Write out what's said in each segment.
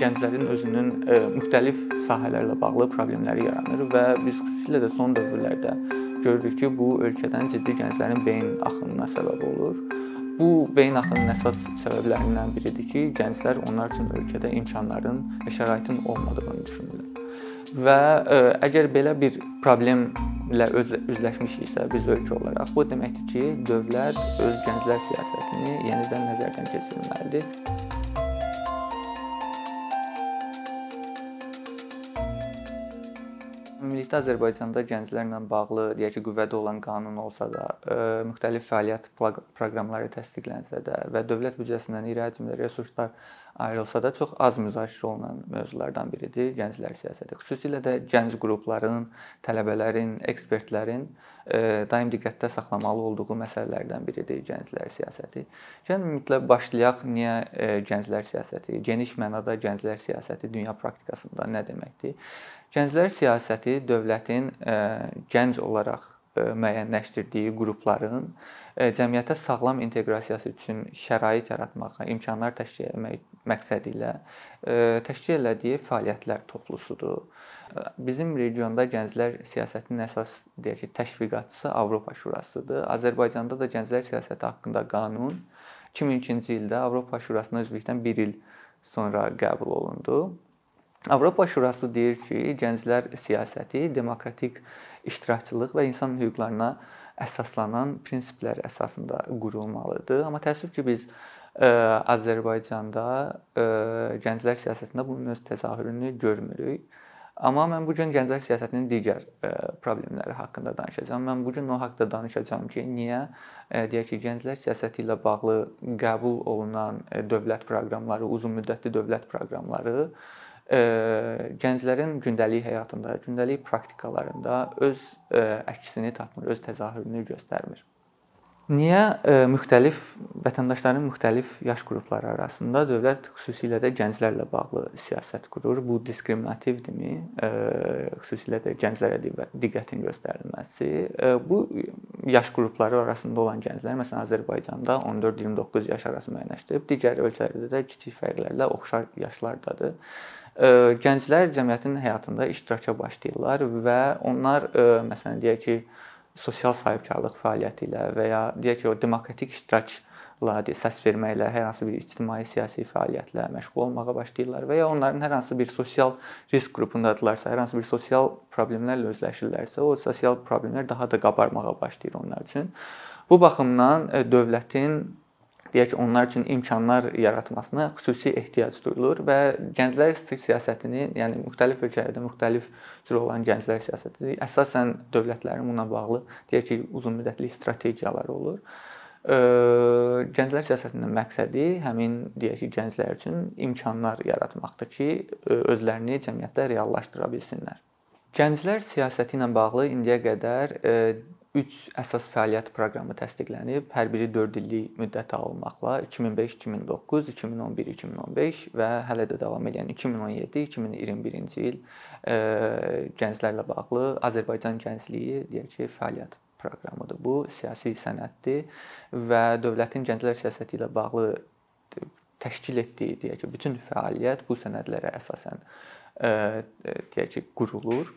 gənclərin özünün müxtəlif sahələrlə bağlı problemləri yaranır və biz xüsusilə də son dövrlərdə görürük ki, bu ölkədən ciddi gənclərin beyin axınına səbəb olur. Bu beyin axınının əsas səbəblərindən biridir ki, gənclər onlar üçün ölkədə imkanların və şəraitin olmadığını düşünürlər. Və əgər belə bir problemlə öz üzləşmişiksə biz ölkə olaraq, bu deməkdir ki, dövlət öz gənclər siyasətini yenidən nəzərdən keçirməlidir. Ümumilikdə Azərbaycanda gənclərlə bağlı deyək ki, qüvvədə olan qanun olsa da, ə, müxtəlif fəaliyyət proqramları təsdiqlənsə də və dövlət büdcəsindən iri həcmdə resurslar ayrılsa da çox az müzakirə olunan mövzulardan biridir gənclər siyasəti. Xüsusilə də gənc qrupların, tələbələrin, ekspertlərin ə, daim diqqətdə saxlamalı olduğu məsələlərdən biridir gənclər siyasəti. Gəlin ümumiyyətlə başlayaq niyə ə, gənclər siyasəti, geniş mənada gənclər siyasəti dünya praktikasında nə deməkdir? Gənclər siyasəti dövlətin e, gənc olaraq e, müəyyənləşdirdiyi qrupların e, cəmiyyətə sağlam inteqrasiyası üçün şərait yaratmağa, imkanlar təşkil etmək məqsədi ilə təşkil elədiyi fəaliyyətlər toplusudur. Bizim regionda gənclər siyasətinin əsas deyək ki, təşviqatçısı Avropa Şurasıdır. Azərbaycanda da gənclər siyasəti haqqında qanun 2002-ci ildə Avropa Şurasına üzvlükdən 1 il sonra qəbul olundu. Avropa Şurası deyir ki, gənclər siyasəti demokratik iştirakçılıq və insan hüquqlarına əsaslanan prinsiplər əsasında qurulmalıdır. Amma təəssüf ki, biz ə, Azərbaycanda ə, gənclər siyasətində bunun öz təzahürünü görmürük. Amma mən bu gün gənclər siyasətinin digər ə, problemləri haqqında danışacağam. Mən bu gün o haqqda danışacağam ki, niyə ə, deyək ki, gənclər siyasəti ilə bağlı qəbul olunan ə, dövlət proqramları, uzunmüddətli dövlət proqramları gənclərin gündəlik həyatında, gündəlik praktikalarında öz əksini tapmır, öz təzahürünü göstərmir. Niyə müxtəlif vətəndaşların müxtəlif yaş qrupları arasında dövlət xüsusilə də gənclərlə bağlı siyasət qurur? Bu diskriminativdirmi? Xüsusilə də gənclərə diqqətin göstərilməsi. Bu yaş qrupları arasında olan gənclər məsələn Azərbaycanda 14-29 yaş arası müəyyənləşdirib, digər ölkələrdə də kiçik fərqlərlə oxşar yaşlardadır gənclər cəmiyyətin həyatında iştiraka başlayırlar və onlar məsələn deyək ki, sosial sahibkarlıq fəaliyyəti ilə və ya deyək ki, o demokratik iştirakla, səs verməklə, hər hansı bir ictimai siyasi fəaliyyətlə məşğul olmağa başlayırlar və ya onların hər hansı bir sosial risk qrupundadırlarsa, hər hansı bir sosial problemlərlə üzləşirlərsə, o sosial problemlər daha da qabarmağa başlayır onlar üçün. Bu baxımdan dövlətin deyək ki, onlar üçün imkanlar yaratmasına xüsusi ehtiyac duyulur və gənclər siyasətini, yəni müxtəlif ölkələrdə müxtəlif cür olan gənclər siyasəti əsasən dövlətlərin buna bağlı deyək ki, uzunmüddətli strategiyaları olur. Gənclər siyasətinin məqsədi həmin deyək ki, gənclər üçün imkanlar yaratmaqdır ki, özlərini cəmiyyətdə reallaşdıra bilsinlər. Gənclər siyasəti ilə bağlı indiyə qədər 3 əsas fəaliyyət proqramı təsdiqlənib. Hər biri 4 illik müddət alınmaqla 2005-2009, 2011-2015 və hələ də davam edən 2017-2021-ci il e, gənclərlə bağlı Azərbaycan gəncliyi deyək ki, fəaliyyət proqramıdır. Bu siyasi sənəddir və dövlətin gənclər siyasəti ilə bağlı təşkil etdiyi deyək ki, bütün fəaliyyət bu sənədlərə əsasən e, deyək ki, qurulur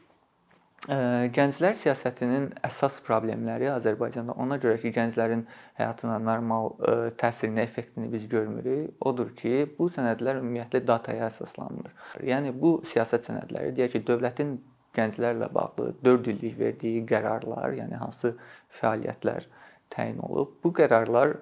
Gənclər siyasətinin əsas problemləri Azərbaycanda ona görə ki, gənclərin həyatına normal təsirini, effektini biz görmürük. Odur ki, bu sənədlər ümumiyyətlə dataya əsaslanmır. Yəni bu siyasət sənədləri deyək ki, dövlətin gənclərlə bağlı 4 illik verdiyi qərarlar, yəni hansı fəaliyyətlər təyin olub. Bu qərarlar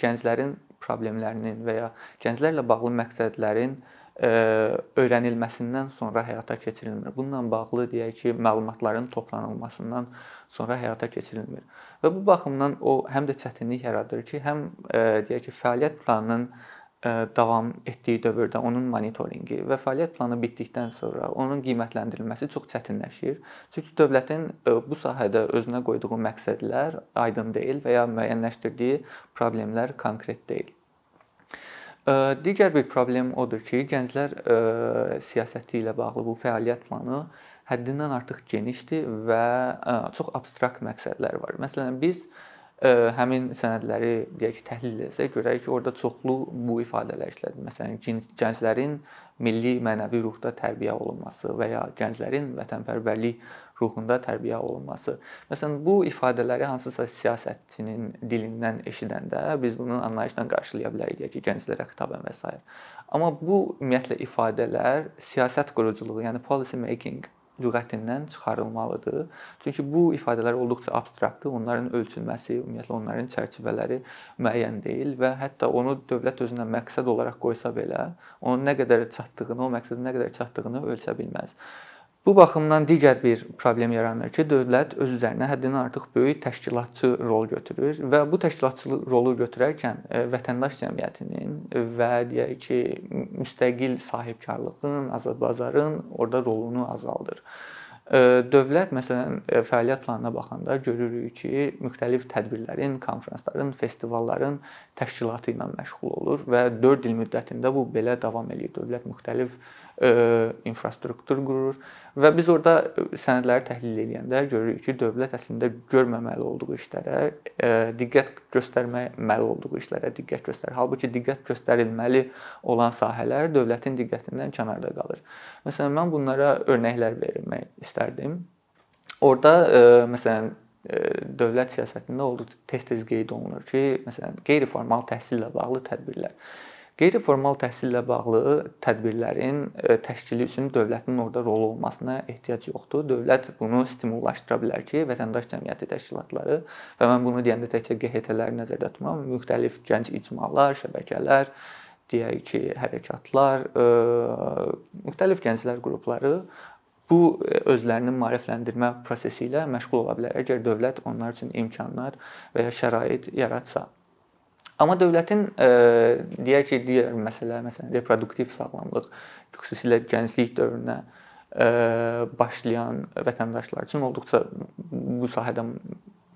gənclərin problemlərinin və ya gənclərlə bağlı məqsədlərin öyrənilməsindən sonra həyata keçirilmir. Bununla bağlı deyək ki, məlumatların toplanılmasından sonra həyata keçirilmir. Və bu baxımdan o həm də çətinlik yaradır ki, həm deyək ki, fəaliyyət planının davam etdiyi dövrdə onun monitorinqi və fəaliyyət planı bitdikdən sonra onun qiymətləndirilməsi çox çətinləşir. Çünki dövlətin bu sahədə özünə qoyduğu məqsədlər aydın deyil və ya müəyyənləşdirdiyi problemlər konkret deyil. Digər bir problem odur ki, gənclər siyasəti ilə bağlı bu fəaliyyət planı həddindən artıq genişdir və çox abstrakt məqsədlər var. Məsələn, biz həmin sənədləri deyək ki, təhlil etsək, görərik ki, orada çoxlu bu ifadələr işlədir. Məsələn, gənclərin milli mənəvi ruhda tərbiyə olunması və ya gənclərin vətənpərvərlik ruhunda tərbiyə olunması. Məsələn, bu ifadələri hansısa siyasətçinin dilindən eşidəndə biz bunu anlayışla qarşılaya bilərik deyək ki, gənclərə xitaban və s. Amma bu ümumiyyətlə ifadələr siyasət quruculuğu, yəni policy making lüğətindən çıxarılmalıdır. Çünki bu ifadələr olduqca abstraktdır. Onların ölçülməsi, ümumiyyətlə onların çərçivələri müəyyən deyil və hətta onu dövlət özünə məqsəd olaraq qoysa belə, onun nə qədər çatdığını, o məqsədin nə qədər çatdığını ölçə bilməz. Bu baxımdan digər bir problem yaranır ki, dövlət öz üzərinə həddindən artıq böyük təşkilatçı rol götürür və bu təşkilatçı rolu götürərkən e, vətəndaş cəmiyyətinin və deyək ki, müstəqil sahibkarlığın, azad bazarın orada rolunu azaldır. E, dövlət məsələn e, fəaliyyət planına baxanda görürük ki, müxtəlif tədbirlərin, konfransların, festivalların təşkilatı ilə məşğul olur və 4 il müddətində bu belə davam eləyir. Dövlət müxtəlif infrastruktur qurur və biz orada sənədləri təhlil edəndə görürük ki, dövlət əslində görməməli olduğu işlərə diqqət göstərməli olduğu işlərə diqqət göstərir. Halbuki diqqət göstərilməli olan sahələr dövlətin diqqətindən kənarda qalır. Məsələn, mən bunlara örnəklər vermək istərdim. Orda məsələn dövlət siyasətində olduqca tez-tez qeyd olunur ki, məsələn, qeyri-formal təhsillə bağlı tədbirlər Qeyri-formal təhsillə bağlı tədbirlərin e, təşkili üçün dövlətin orada rolu olmasına ehtiyac yoxdur. Dövlət bunu stimullaşdıra bilər ki, vətəndaş cəmiyyəti təşkilatları və mən bunu deyəndə təkcə QHT-ləri nəzərdə tutmuram, müxtəlif gənc icmalar, şəbəkələr, deyək ki, hərəkatlar, e, müxtəlif gənclər qrupları bu e, özlərinin maarifləndirmə prosesi ilə məşğul ola bilər əgər dövlət onlar üçün imkanlar və ya şərait yaratsa. Amma dövlətin e, deyək ki, digər məsələ, məsələn, reproduktiv sağlamlıq, xüsusilə gənclik dövrünə e, başlayan vətəndaşlar üçün olduqca bu sahədə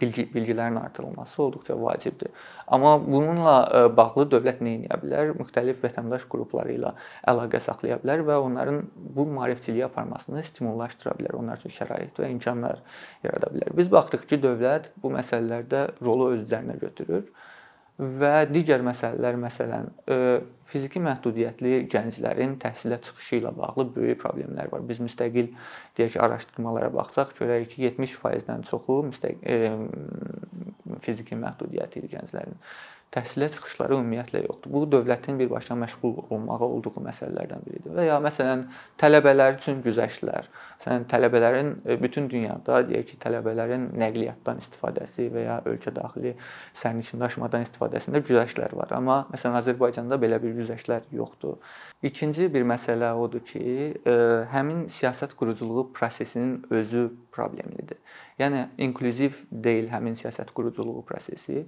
bilgi bilgilərin artırılması olduqca vacibdir. Amma bununla e, bağlı dövlət nə edə bilər? Müxtəlif vətəndaş qrupları ilə əlaqə saxlaya bilər və onların bu maarifçiliyi aparmasını stimullaşdıra bilər. Onlar üçün şərait və imkanlar yarada bilər. Biz baxırıq ki, dövlət bu məsələlərdə rolu öz üzərinə götürür və digər məsələlər, məsələn, fiziki məhdudiyyətli gənclərin təhsilə çıxışı ilə bağlı böyük problemlər var. Biz müstəqil deyək araşdırmalara baxsaq, görərik ki, 70%-dən çoxu müstəqil fiziki məhdudiyyətli gənclərin təhsilə çıxışları ümumiyyətlə yoxdur. Bu dövlətin birbaşa məşğul olmağı olduğu məsələlərdən biridir. Və ya məsələn tələbələr üçün güzəştlər. Məsələn tələbələrin e, bütün dünyada deyək ki, tələbələrin nəqliyyatdan istifadəsi və ya ölkə daxili sərnişin daşımadan istifadəsində güzəştlər var. Amma məsələn Azərbaycanda belə bir güzəştlər yoxdur. İkinci bir məsələ odur ki, e, həmin siyasət quruculuğu prosesinin özü problemlidir. Yəni inklüziv deyil həmin siyasət quruculuğu prosesi.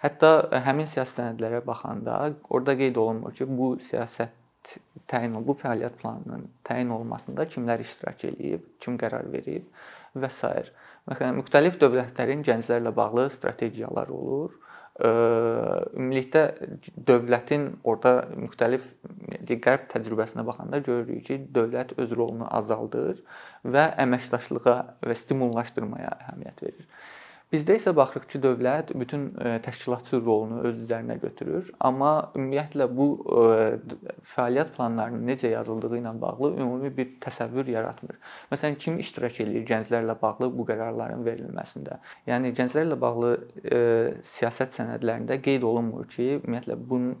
Hətta həmin siyasi sənədlərə baxanda orada qeyd olunmur ki, bu siyasət təyin bu fəaliyyət planının təyin olunmasında kimlər iştirak eləyib, kim qərar verib və s. Məsələn, müxtəlif dövlətlərin gənclərlə bağlı strategiyalar olur. Ümumilikdə dövlətin orada müxtəlif qərb təcrübəsinə baxanda görürük ki, dövlət öz rolunu azaldır və əməkdaşlığa və stimullaşdırmaya əhəmiyyət verir. Bizdə isə baxırıq ki, dövlət bütün e, təşkilatçı rolunu öz üzərinə götürür, amma ümumiyyətlə bu e, fəaliyyət planlarının necə yazıldığı ilə bağlı ümumi bir təsəvvür yaratmır. Məsələn, kim iştirak edir gənclərlə bağlı bu qərarların verilməsində? Yəni gənclərlə bağlı e, siyasət sənədlərində qeyd olunmur ki, ümumiyyətlə bunun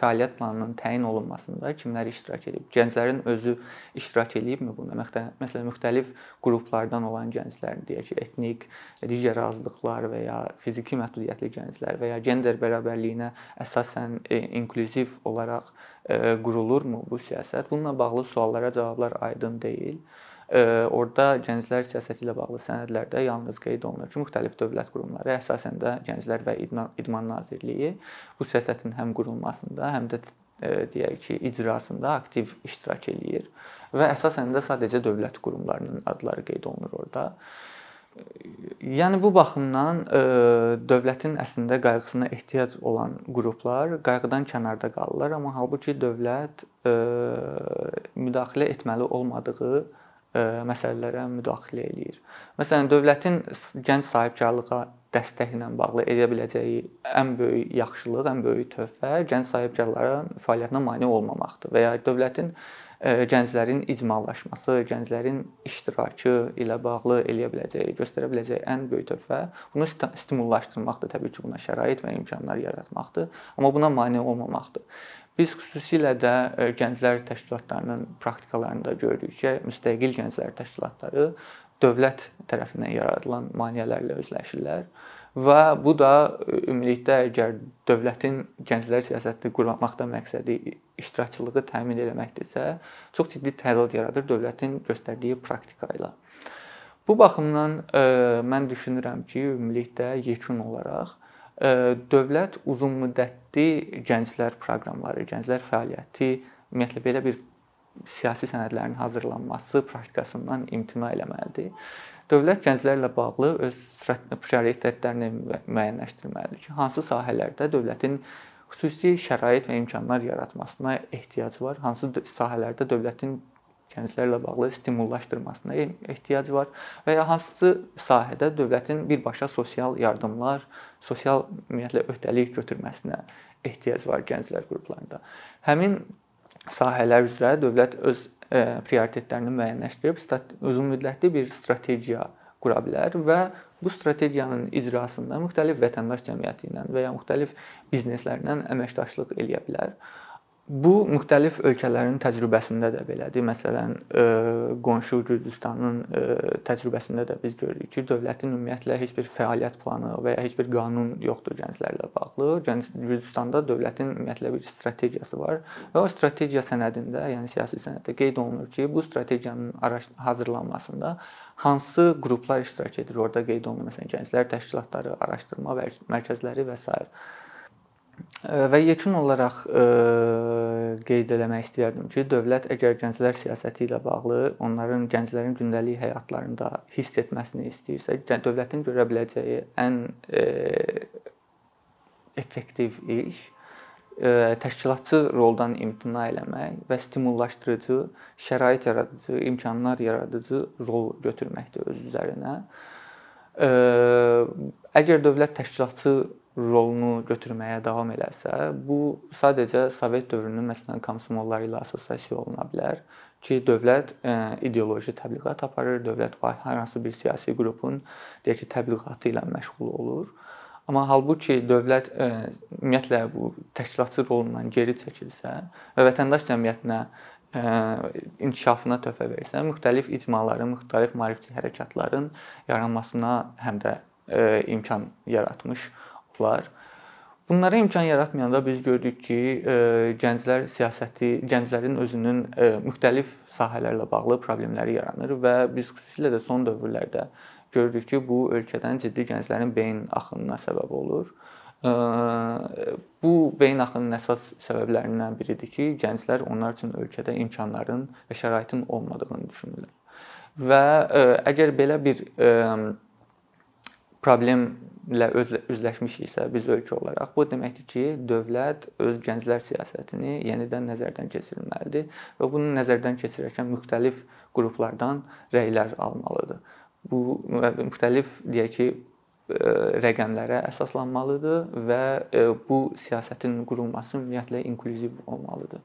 fəaliyyət planının təyin olunmasında kimlər iştirak edib? Gənclərin özü iştirak edibmi bunda? Məsələn, müxtəlif qruplardan olan gənclər, deyək ki, etnik, digər azlıqlar və ya fiziki məhdudiyyətli gənclər və ya gender bərabərliyinə əsasən e, inklüziv olaraq e, qurulurmu bu siyasət? Bununla bağlı suallara cavablar aydın deyil. Orda gənclər siyasəti ilə bağlı sənədlərdə yalnız qeyd olunur ki, müxtəlif dövlət qurumları, əsasən də Gənclər və İdman Nazirliyi bu siyasətin həm qurulmasında, həm də deyək ki, icrasında aktiv iştirak eləyir və əsasən də sadəcə dövlət qurumlarının adları qeyd olunur orada. Yəni bu baxımdan ə, dövlətin əslində qayğısına ehtiyac olan qruplar qayğıdan kənarda qalırlar, amma halbuki dövlət ə, müdaxilə etməli olmadığı məsələlərə müdaxilə eləyir. Məsələn, dövlətin gənc sahibkarlığa dəstəklə bağlı edə biləcəyi ən böyük yaxşılıq, ən böyük töhfə gənc sahibkarların fəaliyyətinə mane olmamaqdır və ya dövlətin gənclərin icmalaşması, gənclərin iştirakı ilə bağlı eləyə biləcəyi, göstərə biləcəyi ən böyük töhfə bunu stimullaşdırmaqdır, təbii ki, buna şərait və imkanlar yaratmaqdır, amma buna mane olmamaqdır. Biz xüsusilə də gənclər təşkilatlarının praktikalarında görürük ki, müstəqil gənclər təşkilatları dövlət tərəfindən yaradılan maneələrlə üzləşirlər və bu da ümumilikdə əgər dövlətin gənclər siyasəti qurmaqda məqsədi iştirakçılığı təmin etməkdirsə, çox ciddi təzad yaradır dövlətin göstərdiyi praktika ilə. Bu baxımdan ə, mən düşünürəm ki, ümumilikdə yekun olaraq dövlət uzunmüddətli gənclər proqramları, gənclər fəaliyyəti ümumiyyətlə belə bir siyasi sənədlərin hazırlanması praktikasından imtina eləməlidir. Dövlət gənclərlə bağlı öz prioritetlərini müəyyənləşdirməlidir ki, hansı sahələrdə dövlətin xüsusi şərait və imkanlar yaratmasına ehtiyac var, hansı sahələrdə dövlətin gənclərlə bağlı stimullaşdırmasına ehtiyac var və ya hansı sahədə dövlətin birbaşa sosial yardımlar, sosial ümumiyyətlə öhdəlik götürməsinə ehtiyac var gənclər qruplarında. Həmin sahələr üzrə dövlət öz e, prioritetlərini müəyyənləşdirib uzunmüddətli bir strategiya qura bilər və bu strategiyanın icrasında müxtəlif vətəndaş cəmiyyəti ilə və ya müxtəlif bizneslərlə əməkdaşlıq eləyə bilər. Bu müxtəlif ölkələrin təcrübəsində də belədir. Məsələn, e, qonşu Gürcüstanın e, təcrübəsində də biz görürük ki, dövlətin ümumiyyətlə heç bir fəaliyyət planı və ya heç bir qanun yoxdur gənclərlə bağlı. Gürcüstanda dövlətin ümumiyyətlə bir strategiyası var və o strategiya sənədində, yəni siyasi sənəddə qeyd olunur ki, bu strategiyanın hazırlanmasında hansı qruplar iştirak edir? Orada qeyd olunur məsələn gənclər təşkilatları, araşdırma mərkəzləri və s. Və yekun olaraq ə, qeyd eləmək istəyərdim ki, dövlət əgər gənclər siyasəti ilə bağlı onların gənclərin gündəlik həyatlarında hiss etməsini istəyirsə, dövlətin görə biləcəyi ən ə, effektiv iş ə, təşkilatçı roldan imtina eləmək və stimullaşdırıcı, şərait yaradıcı, imkanlar yaradıcı rol götürməkdir öz üzərinə. Ə, əgər dövlət təşkilatçı rolunu götürməyə davam eləsə, bu sadəcə Sovet dövrünün məsələn komsomolları ilə assosiasiya oluna bilər ki, dövlət ə, e, ideoloji təbliğat aparır, dövlət hər hansı bir siyasi qrupun deyək ki, təbliğatı ilə məşğul olur. Amma halbuki dövlət ə, e, ümumiyyətlə bu təşkilatçı rolundan geri çəkilsə və vətəndaş cəmiyyətinə ə, e, inkişafına töhfə versə, müxtəlif icmaların, müxtəlif maarifçi hərəkatların yaranmasına həm də ə, imkan yaratmış var. Bunlara imkan yaratmayanda biz gördük ki, e, gənclər siyasəti, gənclərin özünün e, müxtəlif sahələrlə bağlı problemləri yaranır və biz xüsusilə də son dövrlərdə görürük ki, bu ölkədən ciddi gənclərin beyin axınına səbəb olur. E, bu beyin axınının əsas səbəblərindən biridir ki, gənclər onlar üçün ölkədə imkanların və şəraitin olmadığını düşünürlər. Və əgər belə bir problemlə öz üzləşmişiksə biz ölkə olaraq, bu deməkdir ki, dövlət öz gənclər siyasətini yenidən nəzərdən keçirməlidir və bunu nəzərdən keçirərkən müxtəlif qruplardan rəylər almalıdır. Bu müxtəlif deyək ki, rəqəmlərə əsaslanmalıdır və bu siyasətin qurulması ümumiyyətlə inklüziv olmalıdır.